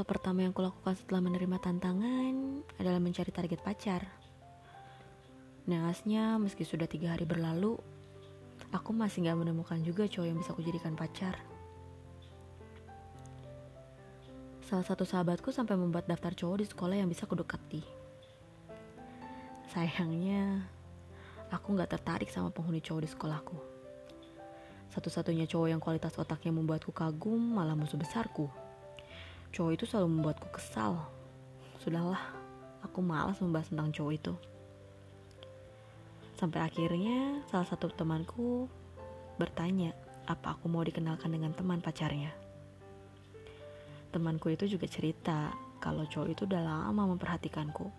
Hal pertama yang kulakukan setelah menerima tantangan adalah mencari target pacar. Naasnya, meski sudah tiga hari berlalu, aku masih gak menemukan juga cowok yang bisa kujadikan pacar. Salah satu sahabatku sampai membuat daftar cowok di sekolah yang bisa kudekati. Sayangnya, aku gak tertarik sama penghuni cowok di sekolahku. Satu-satunya cowok yang kualitas otaknya membuatku kagum malah musuh besarku. Cowok itu selalu membuatku kesal. Sudahlah, aku malas membahas tentang cowok itu. Sampai akhirnya salah satu temanku bertanya apa aku mau dikenalkan dengan teman pacarnya. Temanku itu juga cerita kalau cowok itu udah lama memperhatikanku.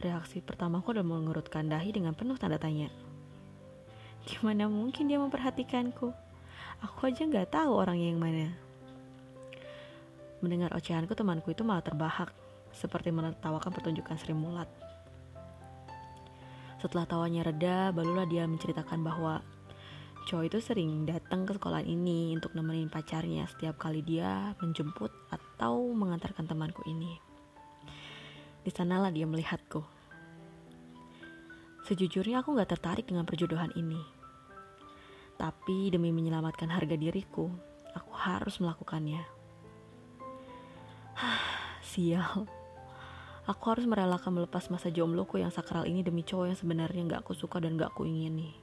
Reaksi pertamaku adalah mengerutkan dahi dengan penuh tanda tanya. Gimana mungkin dia memperhatikanku? Aku aja nggak tahu orangnya yang mana. Mendengar ocehanku temanku itu malah terbahak, seperti menertawakan pertunjukan Sri Mulat. Setelah tawanya reda, barulah dia menceritakan bahwa cowok itu sering datang ke sekolah ini untuk nemenin pacarnya setiap kali dia menjemput atau mengantarkan temanku ini. Di sanalah dia melihatku. Sejujurnya aku gak tertarik dengan perjodohan ini. Tapi demi menyelamatkan harga diriku, aku harus melakukannya. Sial. Aku harus merelakan melepas masa jombloku yang sakral ini demi cowok yang sebenarnya gak aku suka dan gak aku ingini.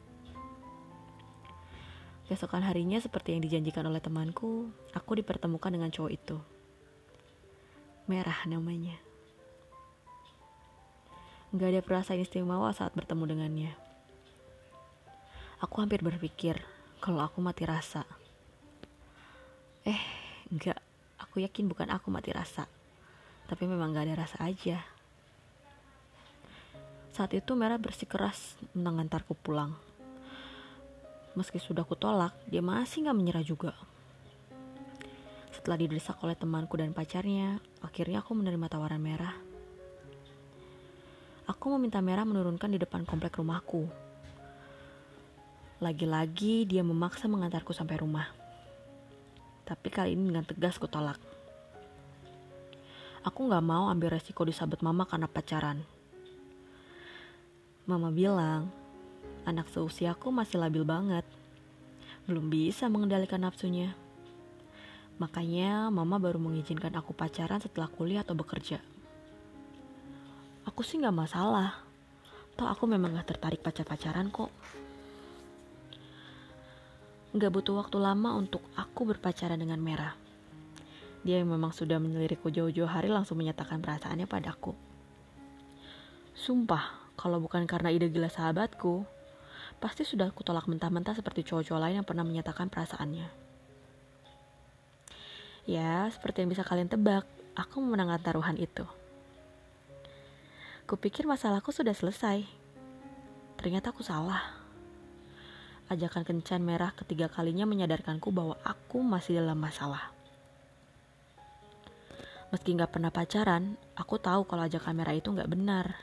Keesokan harinya seperti yang dijanjikan oleh temanku, aku dipertemukan dengan cowok itu. Merah namanya. Gak ada perasaan istimewa saat bertemu dengannya. Aku hampir berpikir kalau aku mati rasa. Eh, enggak. Aku yakin bukan aku mati rasa tapi memang gak ada rasa aja. Saat itu Merah bersikeras mengantarku pulang. Meski sudah kutolak, dia masih gak menyerah juga. Setelah didesak oleh temanku dan pacarnya, akhirnya aku menerima tawaran Merah. Aku meminta Merah menurunkan di depan komplek rumahku. Lagi-lagi dia memaksa mengantarku sampai rumah. Tapi kali ini dengan tegas kutolak. Aku gak mau ambil resiko disabet mama karena pacaran. Mama bilang, anak seusiaku masih labil banget. Belum bisa mengendalikan nafsunya. Makanya mama baru mengizinkan aku pacaran setelah kuliah atau bekerja. Aku sih gak masalah. Toh aku memang gak tertarik pacar-pacaran kok. Gak butuh waktu lama untuk aku berpacaran dengan Merah. Dia yang memang sudah menyelirikku jauh-jauh hari langsung menyatakan perasaannya padaku. Sumpah, kalau bukan karena ide gila sahabatku, pasti sudah aku tolak mentah-mentah seperti cowok-cowok lain yang pernah menyatakan perasaannya. Ya, seperti yang bisa kalian tebak, aku memenangkan taruhan itu. Kupikir masalahku sudah selesai. Ternyata aku salah. Ajakan kencan merah ketiga kalinya menyadarkanku bahwa aku masih dalam masalah. Meski gak pernah pacaran, aku tahu kalau ajak kamera itu gak benar.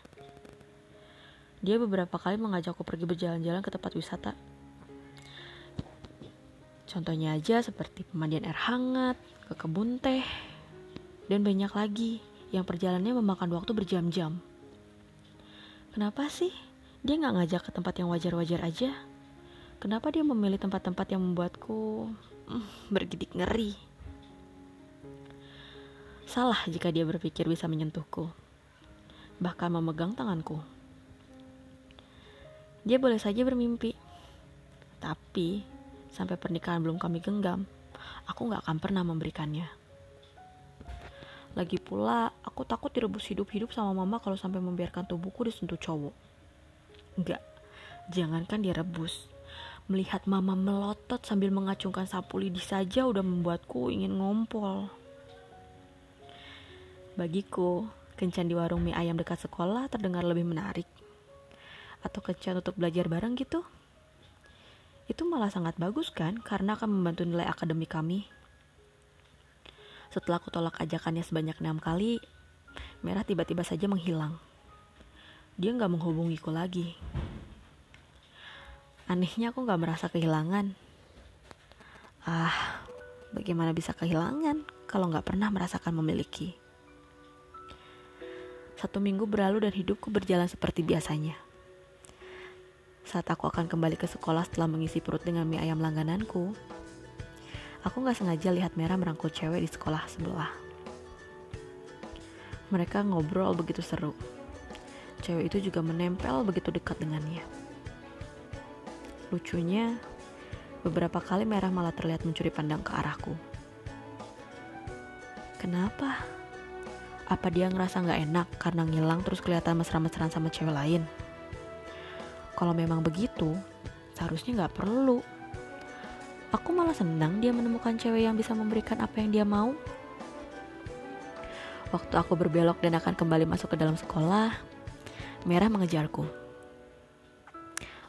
Dia beberapa kali mengajakku pergi berjalan-jalan ke tempat wisata. Contohnya aja seperti pemandian air hangat, ke kebun teh, dan banyak lagi yang perjalanannya memakan waktu berjam-jam. Kenapa sih dia gak ngajak ke tempat yang wajar-wajar aja? Kenapa dia memilih tempat-tempat yang membuatku mm, bergidik ngeri? Salah jika dia berpikir bisa menyentuhku, bahkan memegang tanganku. Dia boleh saja bermimpi, tapi sampai pernikahan belum kami genggam, aku gak akan pernah memberikannya. Lagi pula, aku takut direbus hidup-hidup sama mama kalau sampai membiarkan tubuhku disentuh cowok. Enggak, jangankan direbus. Melihat mama melotot sambil mengacungkan sapu lidi saja udah membuatku ingin ngompol. Bagiku, kencan di warung mie ayam dekat sekolah terdengar lebih menarik. Atau kencan untuk belajar bareng gitu. Itu malah sangat bagus kan, karena akan membantu nilai akademik kami. Setelah aku tolak ajakannya sebanyak enam kali, Merah tiba-tiba saja menghilang. Dia nggak menghubungiku lagi. Anehnya aku nggak merasa kehilangan. Ah, bagaimana bisa kehilangan kalau nggak pernah merasakan memiliki. Satu minggu berlalu dan hidupku berjalan seperti biasanya. Saat aku akan kembali ke sekolah setelah mengisi perut dengan mie ayam langgananku, aku nggak sengaja lihat Merah merangkul cewek di sekolah sebelah. Mereka ngobrol begitu seru. Cewek itu juga menempel begitu dekat dengannya. Lucunya, beberapa kali Merah malah terlihat mencuri pandang ke arahku. Kenapa? Apa dia ngerasa nggak enak karena ngilang terus kelihatan mesra-mesraan sama cewek lain? Kalau memang begitu, seharusnya nggak perlu. Aku malah senang dia menemukan cewek yang bisa memberikan apa yang dia mau. Waktu aku berbelok dan akan kembali masuk ke dalam sekolah, Merah mengejarku.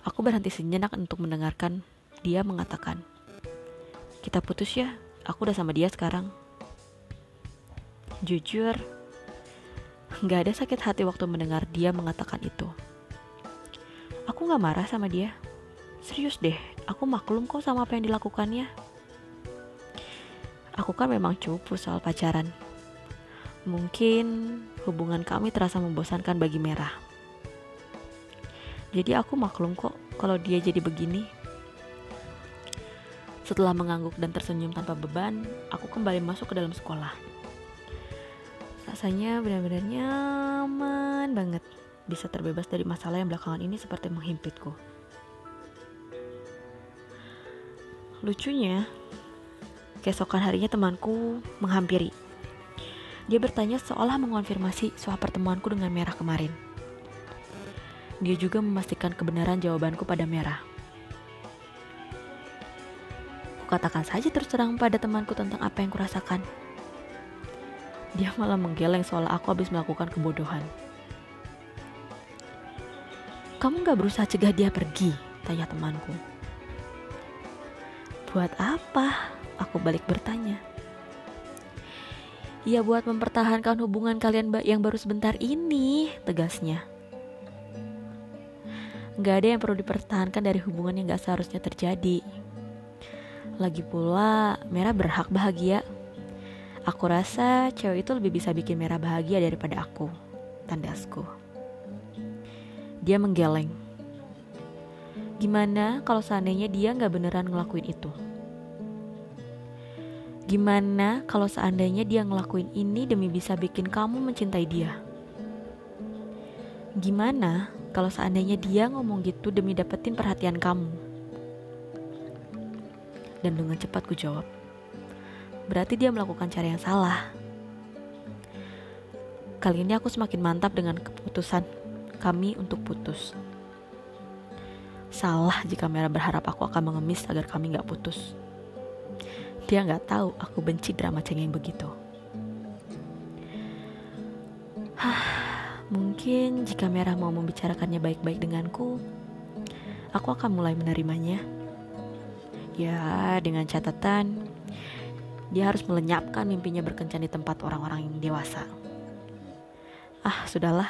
Aku berhenti sejenak untuk mendengarkan dia mengatakan, "Kita putus ya, aku udah sama dia sekarang." Jujur, gak ada sakit hati waktu mendengar dia mengatakan itu. Aku gak marah sama dia. Serius deh, aku maklum kok sama apa yang dilakukannya. Aku kan memang cupu soal pacaran. Mungkin hubungan kami terasa membosankan bagi Merah. Jadi aku maklum kok kalau dia jadi begini. Setelah mengangguk dan tersenyum tanpa beban, aku kembali masuk ke dalam sekolah rasanya benar-benar nyaman banget bisa terbebas dari masalah yang belakangan ini seperti menghimpitku. Lucunya, keesokan harinya temanku menghampiri. Dia bertanya seolah mengonfirmasi soal pertemuanku dengan Merah kemarin. Dia juga memastikan kebenaran jawabanku pada Merah. Kukatakan saja terus terang pada temanku tentang apa yang kurasakan. Dia malah menggeleng soal aku habis melakukan kebodohan. Kamu gak berusaha cegah dia pergi? Tanya temanku. Buat apa? Aku balik bertanya. Ya buat mempertahankan hubungan kalian yang baru sebentar ini, tegasnya. Gak ada yang perlu dipertahankan dari hubungan yang gak seharusnya terjadi. Lagi pula, Merah berhak bahagia Aku rasa cewek itu lebih bisa bikin merah bahagia daripada aku. Tandasku. Dia menggeleng. Gimana kalau seandainya dia nggak beneran ngelakuin itu? Gimana kalau seandainya dia ngelakuin ini demi bisa bikin kamu mencintai dia? Gimana kalau seandainya dia ngomong gitu demi dapetin perhatian kamu? Dan dengan cepat ku jawab, berarti dia melakukan cara yang salah. Kali ini aku semakin mantap dengan keputusan kami untuk putus. Salah jika Merah berharap aku akan mengemis agar kami gak putus. Dia gak tahu aku benci drama cengeng begitu. Mungkin jika Merah mau membicarakannya baik-baik denganku, aku akan mulai menerimanya. Ya, dengan catatan dia harus melenyapkan mimpinya berkencan di tempat orang-orang yang dewasa. Ah, sudahlah.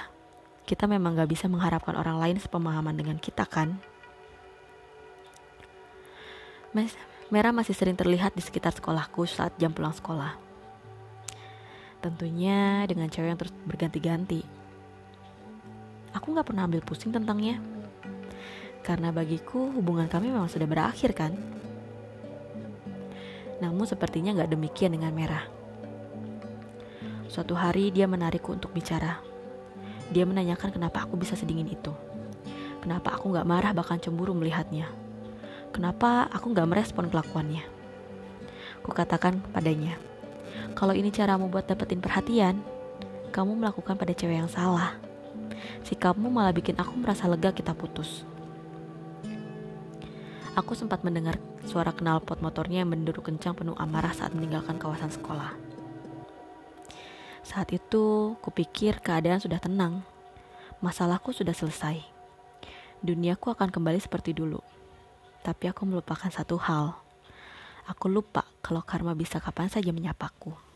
Kita memang gak bisa mengharapkan orang lain sepemahaman dengan kita kan? Mes, Merah masih sering terlihat di sekitar sekolahku saat jam pulang sekolah. Tentunya dengan cewek yang terus berganti-ganti. Aku gak pernah ambil pusing tentangnya. Karena bagiku hubungan kami memang sudah berakhir kan? Namun sepertinya gak demikian dengan Merah. Suatu hari dia menarikku untuk bicara. Dia menanyakan kenapa aku bisa sedingin itu. Kenapa aku gak marah bahkan cemburu melihatnya. Kenapa aku gak merespon kelakuannya. Kukatakan padanya, kalau ini caramu buat dapetin perhatian, kamu melakukan pada cewek yang salah. Sikapmu malah bikin aku merasa lega kita putus. Aku sempat mendengar suara knalpot motornya yang menduduk kencang penuh amarah saat meninggalkan kawasan sekolah. Saat itu, kupikir keadaan sudah tenang. Masalahku sudah selesai. Duniaku akan kembali seperti dulu. Tapi aku melupakan satu hal. Aku lupa kalau karma bisa kapan saja menyapaku.